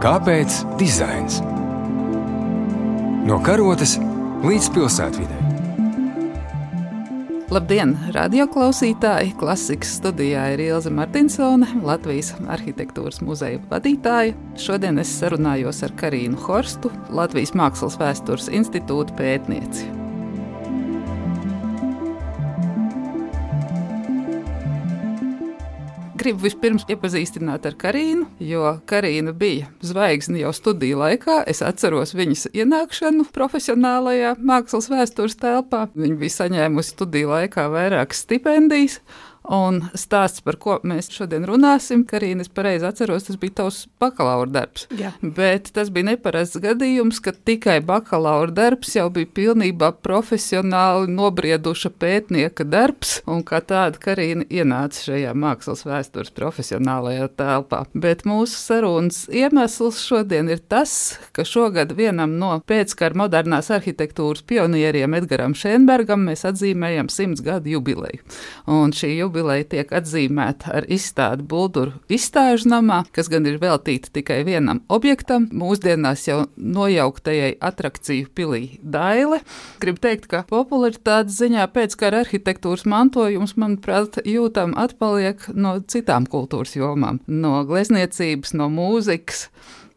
Kāpēc dizains? No karotes līdz pilsētvidē. Labdien, radioklausītāji! Klasikas studijā ir Ilza Martinsone, Latvijas arhitektūras muzeja vadītāja. Šodien es sarunājos ar Karinu Horstu, Latvijas Mākslas vēstures institūta pētnieci. Gribu vispirms iepazīstināt ar Karinu, jo Karina bija zvaigzne jau studiju laikā. Es atceros viņas ienākšanu profesionālajā mākslas vēstures telpā. Viņa bija saņēmusi studiju laikā vairākas stipendijas. Un stāsts, par ko mēs šodien runāsim, Karina, es pareizi atceros, tas bija tavs bakalaura darbs. Jā. Bet tas bija neparasts gadījums, ka tikai bakalaura darbs jau bija pilnībā profesionāli nobrieduša pētnieka darbs, un kā tāda Karina ienāca šajā mākslas vēstures profesionālajā telpā. Bet mūsu sarunas iemesls šodien ir tas, ka šogad vienam no pēckara modernās arhitektūras pionieriem Edgaram Šenbergam mēs atzīmējam simts gadu jubileju. Un šī jubileja jubileja tiek atzīmēta ar izstādi Bulduru izstāžu namā, kas gan ir veltīta tikai vienam objektam, mūsdienās jau nojauktajai atrakciju pilī Daile. Gribu teikt, ka popularitātes ziņā pēckara arhitektūras mantojums, manuprāt, jūtam atpaliek no citām kultūras jomām, no glezniecības, no mūzikas.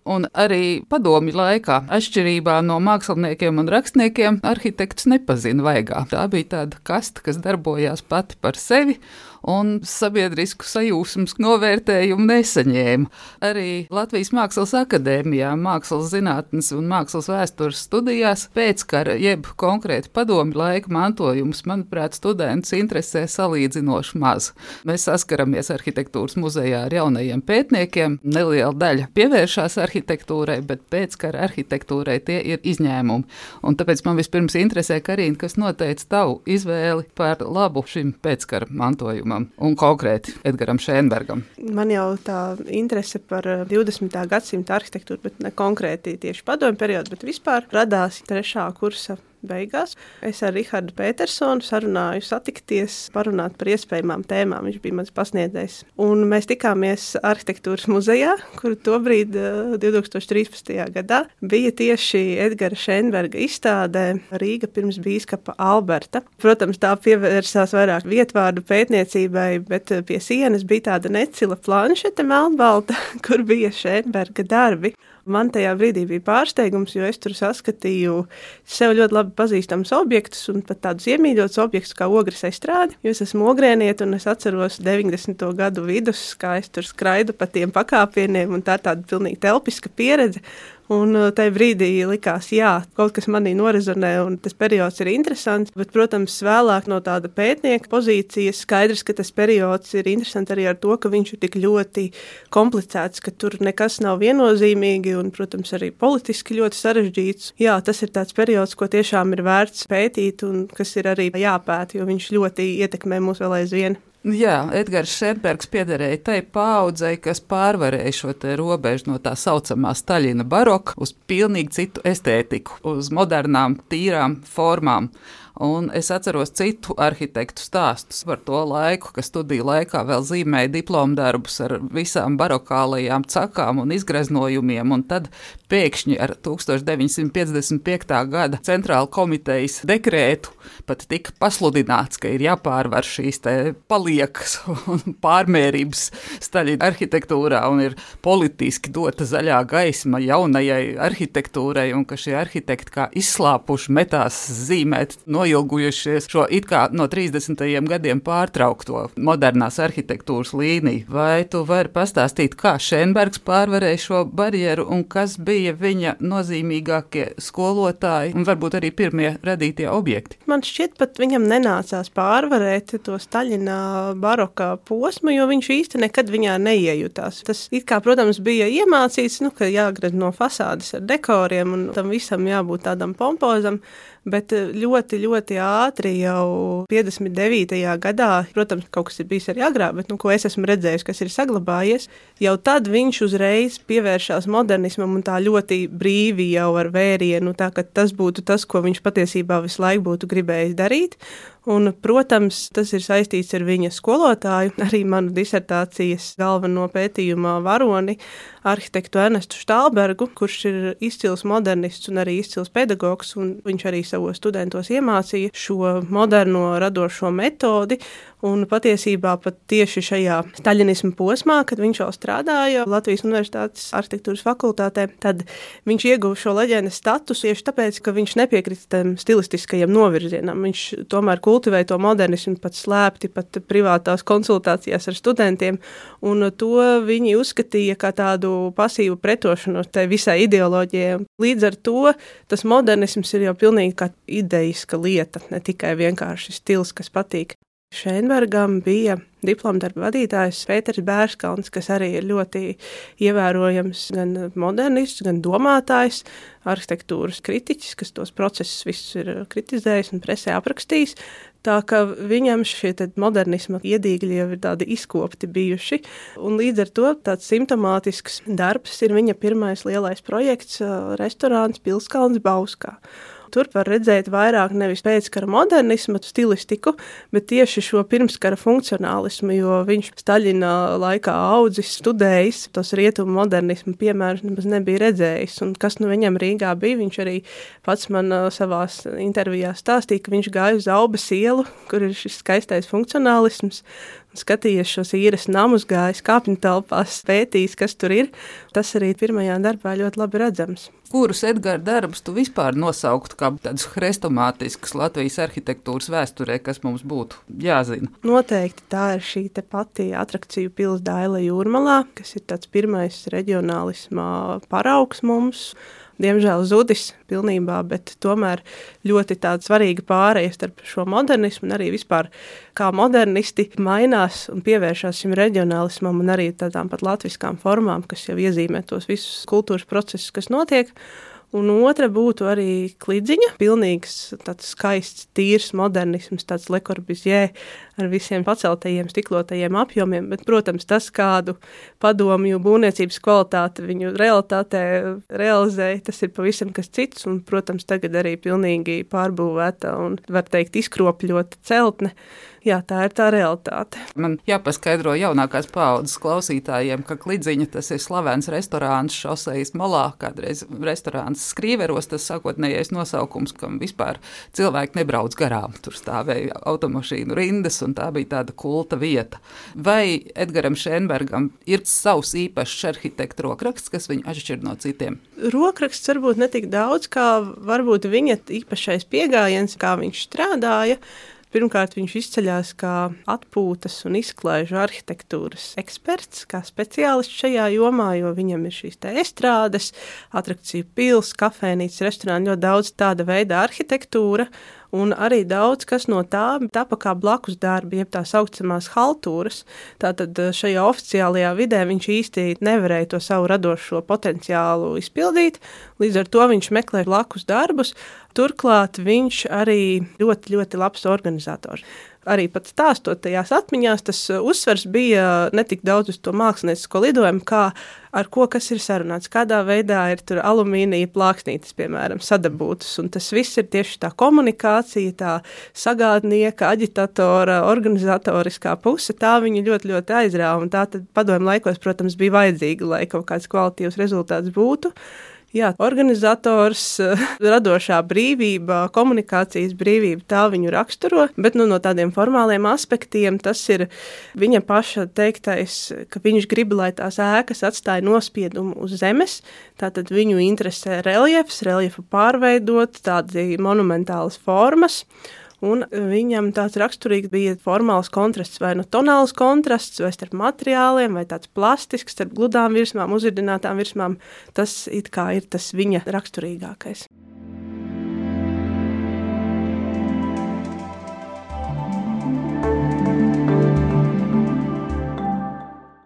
Un arī padomju laikā, atšķirībā no māksliniekiem un rakstniekiem, arhitekts nepazina vaigā. Tā bija tāda kasta, kas darbojās pati par sevi un sabiedrisku sajūsmas novērtējumu nesaņēma. Arī Latvijas Mākslas akadēmijā, mākslas zinātnes un mākslas vēstures studijās pēckara jeb konkrēti padomju laika mantojums, manuprāt, students interesē salīdzinoši maz. Mēs saskaramies arhitektūras muzejā ar jaunajiem pētniekiem, neliela daļa pievēršās arhitektūrai, bet pēckara arhitektūrai tie ir izņēmumi. Un tāpēc man vispirms interesē, Karina, kas noteica tavu izvēli par labu šim pēckara mantojumam uzņēmumam un konkrēti Edgaram Šēnbergam? Man jau tā interese par 20. Eh, gadsimta arhitektūru, bet ne konkrēti tieši padomju periodu, bet vispār radās trešā kursa beigās. Es ar Rahādu Petersonu sarunāju, satikties, parunāt par iespējamām tēmām. Viņš bija mans pasniedzējs. Un mēs tikāmies arhitektūras muzejā, kur tobrīd, 2013. Eh, gadā, bija tieši Edgara Šenberga izstādē Rīga pirms bīskapa Alberta. Protams, tā pievērsās vairāk vietvārdu pētniecībai, bet eh, pie sienas bija tāda necila planšete melnbalta, kur bija Šenberga darbi. Man tajā brīdī bija pārsteigums, jo es tur saskatīju sev ļoti labi pazīstamus objektus un pat tādus iemīļotus objektus kā ogres estrādi. Jo es esmu ogrēnieta un es atceros 90. gadu vidus, kā es tur skraidu pa tiem pakāpieniem, un tā ir tāda pilnīgi telpiska pieredze. Un uh, tajā brīdī likās, jā, kaut kas manī norezonē, un tas periods ir interesants. Bet, protams, vēlāk no tāda pētnieka pozīcijas skaidrs, ka tas periods ir interesants arī ar to, ka viņš ir tik ļoti komplicēts, ka tur nekas nav viennozīmīgi un, protams, arī politiski ļoti sarežģīts. Jā, tas ir tāds periods, ko tiešām ir vērts pētīt un kas ir arī jāpēta, jo viņš ļoti ietekmē mūs vēl aizvien. Jā, Edgars Šerbergs piederēja tai paudzei, kas pārvarēja šo robežu no tā saucamā Staļina baroka uz pilnīgi citu estētiku, uz modernām, tīrām formām. Un es atceros citu arhitektu stāstus par to laiku, ka studiju laikā vēl zīmēja diplomu darbus ar visām barokālajām cakām un izgreznojumiem, un tad pēkšņi ar 1955. gada centrāla komitejas dekrētu pat tika pasludināts, ka ir jāpārvar šīs paliekas un pārmērības staļi arhitektūrā un ir politiski dota zaļā gaisma jaunajai arhitektūrai, un ka šie arhitekti kā izslāpuši metās zīmēt no noilgujušies šo it kā no 30. gadiem pārtraukto modernās arhitektūras līniju. Vai tu vari pastāstīt, kā Šenbergs pārvarēja šo barjeru un kas bija viņa nozīmīgākie skolotāji un varbūt arī pirmie radītie objekti? Man šķiet, pat viņam nenācās pārvarēt to Staļina barokā posmu, jo viņš īsti nekad viņā neiejutās. Tas, it kā, protams, bija iemācīts, nu, ka jāgrez no fasādes ar dekoriem un tam visam jābūt tādam pompozam bet eh, ļoti, ļoti ātri jau 59. gadā, protams, kaut kas ir bijis arī agrāk, bet nu, ko es esmu redzējis, kas ir saglabājies, jau tad viņš uzreiz pievēršās modernismam un tā ļoti brīvi jau ar vērienu, tā ka tas būtu tas, ko viņš patiesībā visu laiku būtu gribējis darīt. Un, protams, tas ir saistīts ar viņa skolotāju, arī manu disertācijas galveno pētījuma varoni, arhitektu Ernestu Štālbergu, kurš ir izcils modernists un arī izcils pedagogs. Viņš arī savos studentos iemācīja šo moderno radošo metodi. Un patiesībā pat tieši šajā staļinisma posmā, kad viņš jau strādāja Latvijas Universitātes arhitektūras fakultātē, tad viņš ieguva šo leģendas statusu tieši tāpēc, ka viņš nepiekrita tam stilistiskajam novirzienam. Viņš tomēr kultivēja to modernismu pat slēpti, pat privātās konsultācijās ar studentiem, un to viņi uzskatīja kā tādu pasīvu pretošanos tai visai ideoloģijai. Līdz ar to tas modernisms ir jau pilnīgi kā idejiska lieta, ne tikai vienkārši stils, kas patīk. Šeinbergam bija diplomdarba vadītājs Pēters Bērskalns, kas arī ir ļoti ievērojams gan modernists, gan domātājs, arhitektūras kritiķis, kas tos procesus visus ir kritizējis un presē aprakstījis. Tā kā viņam šie modernisma iedīgļi jau ir tādi izkopti bijuši, līdz ar to tāds simptomātisks darbs ir viņa pirmais lielais projekts - restorāns Pilskalns Bauskā. Tur var redzēt vairāk nevis pēckara modernismu stilistiku, bet tieši šo pirmskara funkcionālismu, jo viņš Staļina laikā audzis, studējis tos rietumu modernismu piemērus nemaz nebija redzējis. Un kas nu viņam Rīgā bija, viņš arī pats man savās intervijās stāstīja, ka viņš gāja uz Aubas ielu, kur ir šis skaistais funkcionālisms, skatījies šos īres namus, gājis kāpņu telpās, pētījis, kas tur ir. Tas arī pirmajā darbā ļoti labi redzams. Kurus Edgars darbus tu vispār nosauktu kā tādus hrestomātiskus Latvijas arhitektūras vēsturē, kas mums būtu jāzina? Noteikti tā ir šī pati atrakciju pilsēta Daila Jūrmalā, kas ir tāds pirmais reģionālismā paraugs mums diemžēl zudis pilnībā, bet tomēr ļoti svarīga pārēja starp šo modernismu un arī vispār kā modernisti mainās un pievēršās šim reģionālismam un arī tādām pat latviskām formām, kas jau iezīmē tos visus kultūras procesus, kas notiek. Un otra būtu arī klidziņa, pilnīgs, tāds skaists, tīrs modernisms, tāds lekorbizjē ar visiem paceltajiem, stiklotajiem apjomiem. Bet, protams, tas, kādu padomju būvniecības kvalitāti viņu realitātē realizēja, tas ir pavisam kas cits. Un, protams, tagad arī pilnīgi pārbūvēta un, var teikt, izkropļota celtne jā, tā ir tā realitāte. Man jāpaskaidro jaunākās paaudzes klausītājiem, ka klidziņa tas ir slavens restorāns šosejas malā, kādreiz restorāns skrīveros, tas sākotnējais nosaukums, kam vispār cilvēki nebrauc garām. Tur stāvēja automašīnu rindas, un tā bija tāda kulta vieta. Vai Edgaram Šenbergam ir savs īpašs arhitekta rokraksts, kas viņu atšķir no citiem? Rokraksts varbūt ne tik daudz, kā varbūt viņa īpašais pieejams, kā viņš strādāja. Pirmkārt, viņš izceļas kā atpūtas un izklaižu arhitektūras eksperts, kā speciālists šajā jomā, jo viņam ir šīs estrādes, attrakciju pilsēta, kafejnīca, restorāni, ļoti daudz tāda veida arhitektūra un arī daudz kas no tā tapa kā blakus darbi, jeb tā saucamās haltūras. Tātad eh, šajā oficiālajā vidē viņš īsti nevarēja to savu radošo potenciālu izpildīt, līdz ar to viņš meklē blakus darbus. Turklāt viņš arī ļoti, ļoti labs organizators arī pat stāstot tajās atmiņās, tas uh, uzsvers bija ne tik daudz uz to māksliniecisko lidojumu, kā ar ko kas ir sarunāts, kādā veidā ir tur alumīnija plāksnītes, piemēram, sadabūtas. Un tas viss ir tieši tā komunikācija, tā sagādnieka, aģitatora, organizatoriskā puse. Tā viņu ļoti, ļoti aizrāva. Un tā tad padomju laikos, protams, bija vajadzīga, lai kaut kāds kvalitīvs rezultāts būtu. Jā, organizators, eh, radošā brīvība, komunikācijas brīvība, tā viņu raksturo, bet nu, no tādiem formāliem aspektiem tas ir viņa paša teiktais, ka viņš grib, lai tās ēkas atstāja nospiedumu uz zemes. Tātad viņu interesē reliefs, reliefu pārveidot, tādi monumentālas formas. Un viņam tāds raksturīgs bija formāls kontrasts, vai nu tonāls kontrasts, vai starp materiāliem, vai tāds plastisks, starp gludām virsmām, uzridinātām virsmām. Tas it kā ir tas viņa raksturīgākais.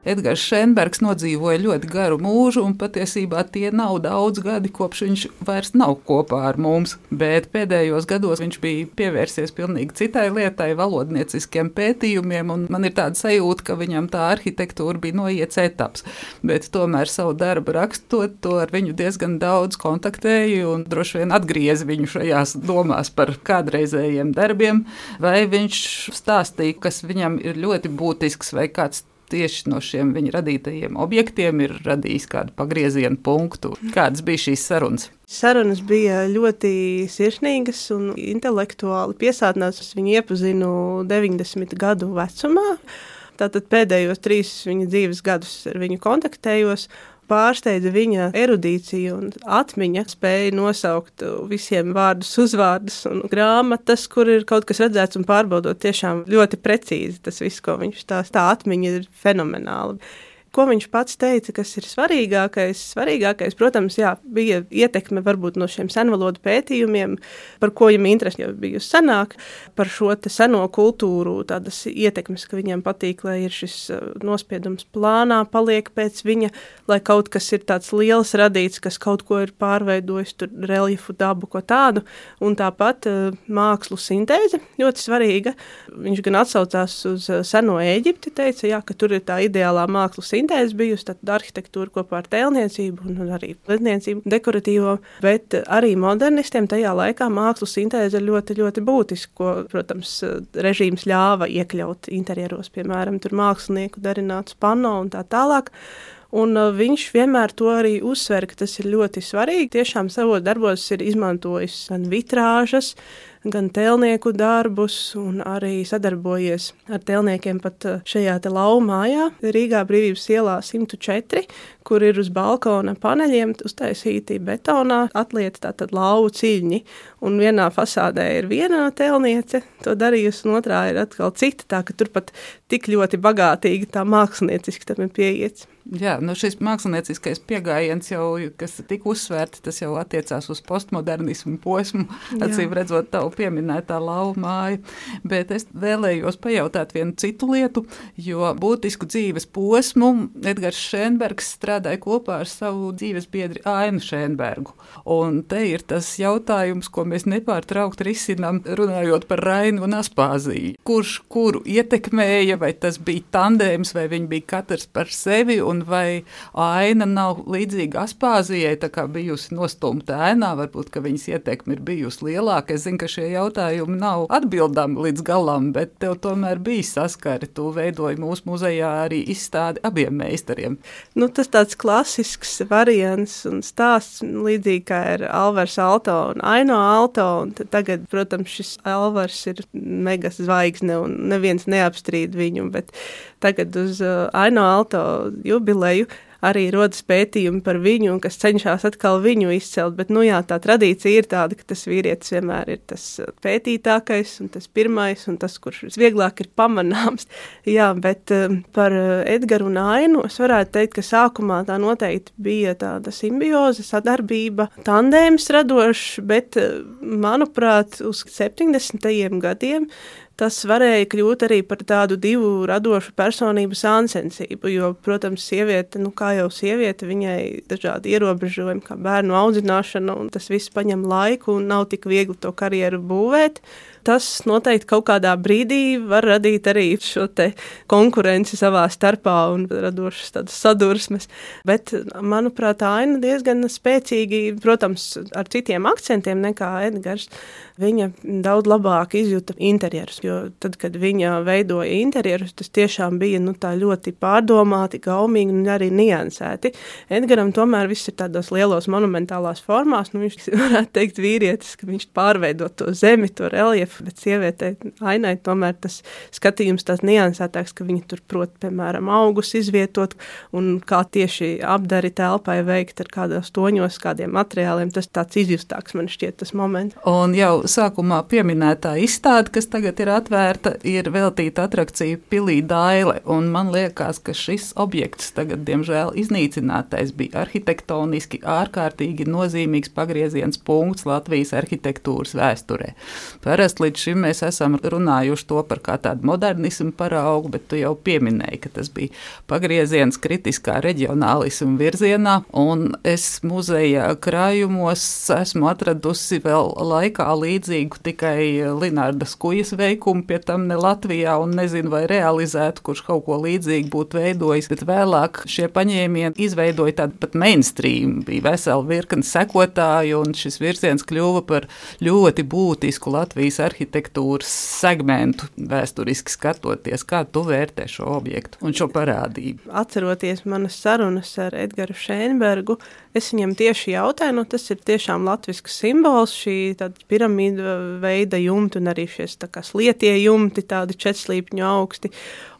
Edgars Šenbergs nodzīvoja ļoti garu mūžu, un patiesībā tie nav daudz gadi, kopš viņš vairs nav kopā ar mums. Bet pēdējos gados viņš bija pievērsies pilnīgi citai lietai, valodnieciskiem pētījumiem, un man ir tāda sajūta, ka viņam tā arhitektūra bija noiets etaps. Bet tomēr savu darbu rakstot, to ar viņu diezgan daudz kontaktēju un droši vien atgriezu viņu šajās domās par kādreizējiem darbiem, vai viņš stāstīja, kas viņam ir ļoti būtisks vai kāds tieši no šiem viņa radītajiem objektiem ir radījis kādu pagriezienu punktu. Kādas bija šīs sarunas? Sarunas bija ļoti sirsnīgas un intelektuāli piesātnās. Viņu iepazinu 90 gadu vecumā. Tātad pēdējos trīs viņa dzīves gadus ar viņu kontaktējos pārsteidza viņa erudīcija un atmiņa, spēja nosaukt visiem vārdus, uzvārdus un grāmatas, kur ir kaut kas redzēts un pārbaudot tiešām ļoti precīzi. Tas viss, ko viņš stāsta, tā atmiņa ir fenomenāla ko viņš pats teica, kas ir svarīgākais. Svarīgākais, protams, jā, bija ietekme varbūt no šiem senvalodu pētījumiem, par ko viņam interesi jau bija senāk, par šo seno kultūru, tādas ietekmes, ka viņiem patīk, lai ir šis uh, nospiedums plānā, paliek pēc viņa, lai kaut kas ir tāds liels radīts, kas kaut ko ir pārveidojis, tur reliefu dabu, ko tādu, un tāpat uh, mākslu sintēze ļoti svarīga. Viņš gan atsaucās uz uh, seno Eģipti, teica, jā, ka tur ir tā ideālā mākslu sintēze, sintēze bijusi, tad arhitektūra kopā ar tēlniecību un arī ledniecību dekoratīvo, bet arī modernistiem tajā laikā mākslas sintēze ir ļoti, ļoti būtiska, ko, protams, režīms ļāva iekļaut interjeros, piemēram, tur mākslinieku darināts pano un tā tālāk. Un uh, viņš vienmēr to arī uzsver, ka tas ir ļoti svarīgi. Tiešām savos darbos ir izmantojis gan vitrāžas, gan tēlnieku darbus, un arī sadarbojies ar tēlniekiem pat uh, šajā te laumājā, Rīgā brīvības ielā 104, kur ir uz balkona paneļiem uztaisīti betonā atlieti tātad lauvu ciļņi, un vienā fasādē ir viena tēlniece to darījusi, un otrā ir atkal cita, tā ka tur pat tik ļoti bagātīgi tā mākslinieciski tam ir pieiets. Jā, nu šis mākslinieckais pieejams kas tika uzsvērts, tas jau attiecās uz postmodernismu posmu, acīm redzot, tavu pieminētā lauva māja. Bet es vēlējos pajautāt vienu citu lietu, jo būtisku dzīves posmu Edgars Šenbergs strādāja kopā ar savu dzīves biedri Ainu Šenbergu. Un te ir tas jautājums, ko mēs nepārtraukti risinām, runājot par Rainu un Aspāziju. Kurš kuru ietekmēja, vai tas bija tandēms, vai viņi bija katrs par sevi? Un vai aina nav līdzīga Aspāzijai, tā kā bijusi nostumta ēnā, varbūt, ka viņas ietekme ir bijusi lielāka. Es zinu, ka šie jautājumi nav atbildami līdz galam, bet tev tomēr bija saskari. Tu veidoji mūsu muzejā arī izstādi abiem meistariem. Nu, tas tāds klasisks variants un stāsts, līdzīgi kā ir Alvars Alto un Aino Alto, un tagad, protams, šis Alvars ir mega zvaigzne un neviens neapstrīd viņu, bet tagad uz uh, Aino Alto jubileju arī rodas pētījumi par viņu, kas cenšas atkal viņu izcelt. Bet, nu, jā, tā tradīcija ir tāda, ka tas vīrietis vienmēr ir tas uh, pētītākais un tas pirmais un tas, kurš visvieglāk ir pamanāms. Jā, bet um, par uh, Edgars un Ainu es varētu teikt, ka sākumā tā noteikti bija tāda simbioze, sadarbība, tandēms radošs, bet, manuprāt, uz 70. gadiem tas varēja kļūt arī par tādu divu radošu personību sāncensību. Jo, protams, sieviete, nu, kā jau sieviete, viņai dažādi ierobežojumi, kā bērnu audzināšana, un tas viss paņem laiku un nav tik viegli to karjeru būvēt tas noteikti kaut kādā brīdī var radīt arī šo konkurenci savā starpā un radošas tādas sadursmes. Bet, manuprāt, aina diezgan spēcīgi, protams, ar citiem akcentiem nekā Edgars. Viņa daudz labāk izjuta interjerus, jo tad, kad viņa veidoja interjerus, tas tiešām bija nu, ļoti pārdomāti, gaumīgi un arī niansēti. Edgaram tomēr viss ir tādos lielos monumentālās formās, nu, viņš varētu teikt vīrietis, ka viņš pārveido to zemi, to reliefu bet sievietei ainai tomēr tas skatījums tāds niansētāks, ka viņi tur prot, piemēram, augus izvietot un kā tieši apdari telpai veikt ar kādos toņos, kādiem materiāliem, tas tāds izjustāks man šķiet tas moments. Un jau sākumā pieminētā izstāde, kas tagad ir atvērta, ir veltīta atrakcija Pilī Daile, un man liekas, ka šis objekts tagad, diemžēl, iznīcinātais bija arhitektoniski ārkārtīgi nozīmīgs pagrieziens punkts Latvijas arhitektūras vēsturē. Parasti stāstu. Līdz šim mēs esam runājuši to par kā tādu modernismu paraugu, bet tu jau pieminēji, ka tas bija pagrieziens kritiskā reģionālismu virzienā. Un es muzeja krājumos esmu atradusi vēl laikā līdzīgu tikai Linārda Skujas veikumu, pie tam ne Latvijā, un nezinu, vai realizētu, kurš kaut ko līdzīgu būtu veidojis. Bet vēlāk šie paņēmieni izveidoja tādu pat mainstream, bija vesela virkne sekotāju, un šis virziens kļuva par ļoti būtisku Latvijas arhitektūras segmentu vēsturiski skatoties. Kā tu vērtē šo objektu un šo parādību? Atceroties manas sarunas ar Edgars Šēnbergu, es viņam tieši jautāju, nu, tas ir tiešām latvisks simbols, šī piramīda veida jumta un arī šie slietie jumti, tādi četslīpņu augsti.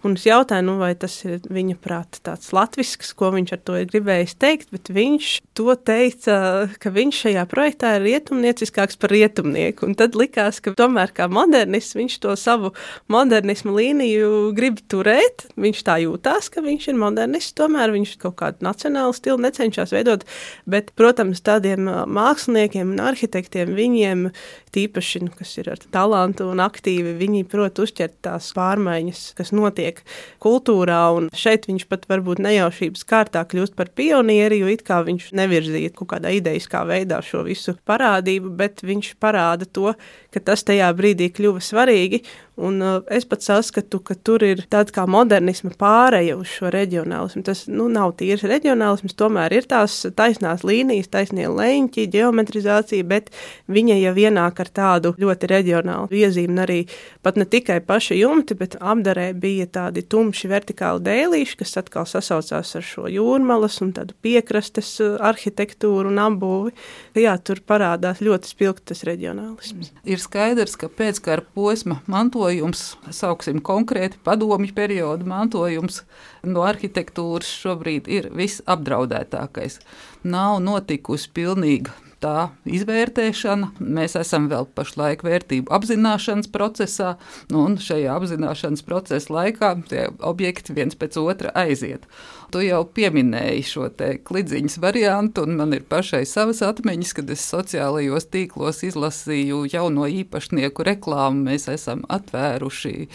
Un es jautāju, nu, vai tas ir viņa prāta tāds latvisks, ko viņš ar to ir gribējis teikt, bet viņš to teica, ka viņš šajā projektā ir rietumnieciskāks par rietumnieku. Un tad likās, ka tomēr kā modernists viņš to savu modernismu līniju grib turēt. Viņš tā jūtās, ka viņš ir modernists, tomēr viņš kaut kādu nacionālu stilu necenšas veidot. Bet, protams, tādiem māksliniekiem un arhitektiem viņiem tīpaši, nu, kas ir ar talantu un aktīvi, viņi prot uzķert tās pārmaiņas, kas notiek kultūrā, un šeit viņš pat varbūt nejaušības kārtā kļūst par pionieri, jo it kā viņš nevirzīja kaut kādā idejiskā veidā šo visu parādību, bet viņš parāda to, ka tas tajā brīdī kļuva svarīgi, Un, uh, es pat saskatu, ka tur ir tāda kā modernisma pāreja uz šo reģionālismu. Tas nu, nav tīrs reģionālisms, tomēr ir tās taisnās līnijas, taisnie leņķi, geometrizācija, bet viņa jau ienāk ar tādu ļoti reģionālu iezīmi. Arī pat ne tikai paši jumti, bet apdarē bija tādi tumši vertikāli dēlīši, kas atkal sasaucās ar šo jūrmalas un tādu piekrastes uh, arhitektūru un apbūvi. Jā, tur parādās ļoti spilgtas reģionālisms. Ir skaidrs, ka pēckara posma mantojums, sauksim konkrēti padomju periodu mantojums no arhitektūras šobrīd ir visapdraudētākais. Nav notikusi pilnīga tā izvērtēšana. Mēs esam vēl pašlaik vērtību apzināšanas procesā, nu, un šajā apzināšanas procesa laikā tie objekti viens pēc otra aiziet. Tu jau pieminēji šo klidziņas variantu, un man ir pašai savas atmiņas, kad es sociālajos tīklos izlasīju jauno īpašnieku reklāmu. Mēs esam atvēruši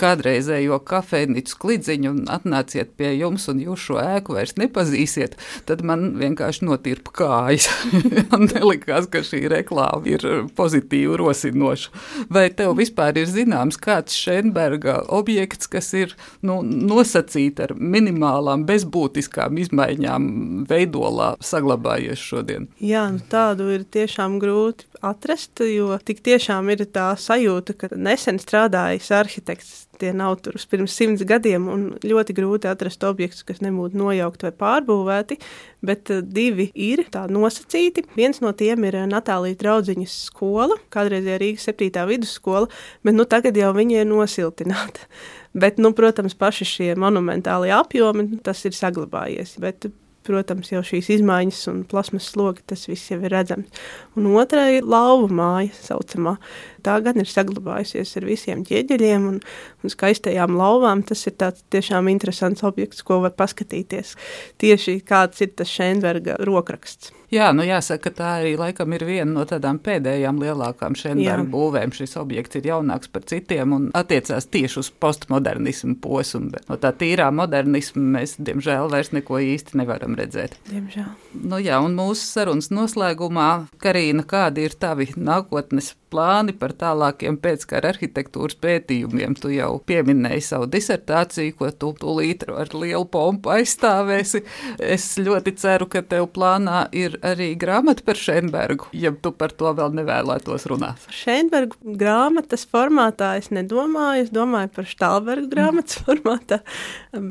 kādreizējo kafejnīcu klidziņu un atnāciet pie jums, un jūs šo ēku vairs nepazīsiet. Tad man vienkārši notirpa kājas. man nelikās, ka šī reklāma ir pozitīvi rosinoša. Vai tev vispār ir zināms kāds Šenberga objekts, kas ir nu, nosacīts ar minimālām bezbūtiskām izmaiņām veidolā saglabājies šodien? Jā, nu tādu ir tiešām grūti atrast, jo tik tiešām ir tā sajūta, ka nesen strādājis arhitekts tie nav tur pirms simts gadiem, un ļoti grūti atrast objektus, kas nebūtu nojaukti vai pārbūvēti, bet eh, divi ir tā nosacīti. Viens no tiem ir eh, Natālijas draudziņas skola, kādreizējā Rīgas 7. vidusskola, bet nu, tagad jau viņa ir nosiltināta. Bet, nu, protams, paši šie monumentālie apjomi, tas ir saglabājies. Bet, protams, jau šīs izmaiņas un plasmas slogi, tas viss jau ir redzams. Un otrā ir lauva māja, saucamā. Tā gan ir saglabājusies ar visiem ķieģeļiem un, un skaistajām lauvām. Tas ir tāds tiešām interesants objekts, ko var paskatīties. Tieši kāds ir tas Šenberga rokraksts. Jā, nu jāsaka, ka tā arī laikam ir viena no tādām pēdējām lielākām šiem būvēm. Šis objekts ir jaunāks par citiem un attiecās tieši uz postmodernismu posmu. Bet no tā tīrā modernisma mēs, diemžēl, vairs neko īsti nevaram redzēt. Diemžēl. Nu jā, un mūsu sarunas noslēgumā, Karīna, kādi ir tavi nākotnes plāni par tālākiem pēckara arhitektūras pētījumiem. Tu jau pieminēji savu disertāciju, ko tu tūlīt ar lielu pompu aizstāvēsi. Es ļoti ceru, ka tev plānā ir arī grāmata par Šenbergu, ja tu par to vēl nevēlētos runāt. Šenbergu grāmatas formātā es nedomāju, es domāju par Štalbergu grāmatas mm. formātā,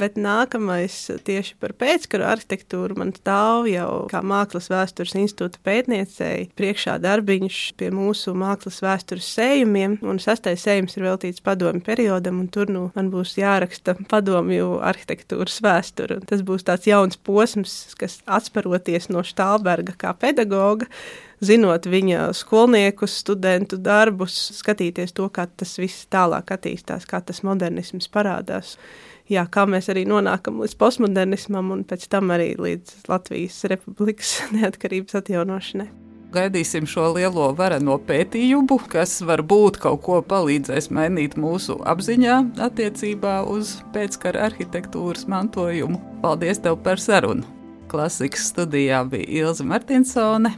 bet nākamais tieši par pēckara arhitektūru man stāv jau kā Mākslas vēstures institūta pētniecei priekšā darbiņš pie mūsu mākslas mākslas vēstures sējumiem, un sastais sējums ir veltīts padomju periodam, un tur nu, man būs jāraksta padomju arhitektūras vēsture. Tas būs tāds jauns posms, kas atsparoties no Štālberga kā pedagoga, zinot viņa skolniekus, studentu darbus, skatīties to, kā tas viss tālāk attīstās, kā tas modernisms parādās. Jā, kā mēs arī nonākam līdz postmodernismam un pēc tam arī līdz Latvijas Republikas neatkarības atjaunošanai. Gaidīsim šo lielo vareno pētījumu, kas varbūt kaut ko palīdzēs mainīt mūsu apziņā attiecībā uz pēckara arhitektūras mantojumu. Paldies tev par sarunu! Klasikas studijā bija Ilza Martinsone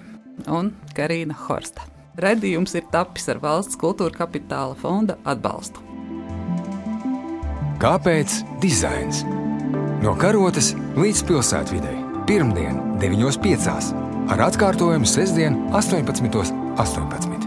un Karina Horsta. Redījums ir tapis ar valsts kultūra kapitāla fonda atbalstu. Kāpēc dizains? No karotes līdz pilsētvidē. Pirmdien, 9.5. ar atkārtojumu sestdien, 18.18. 18.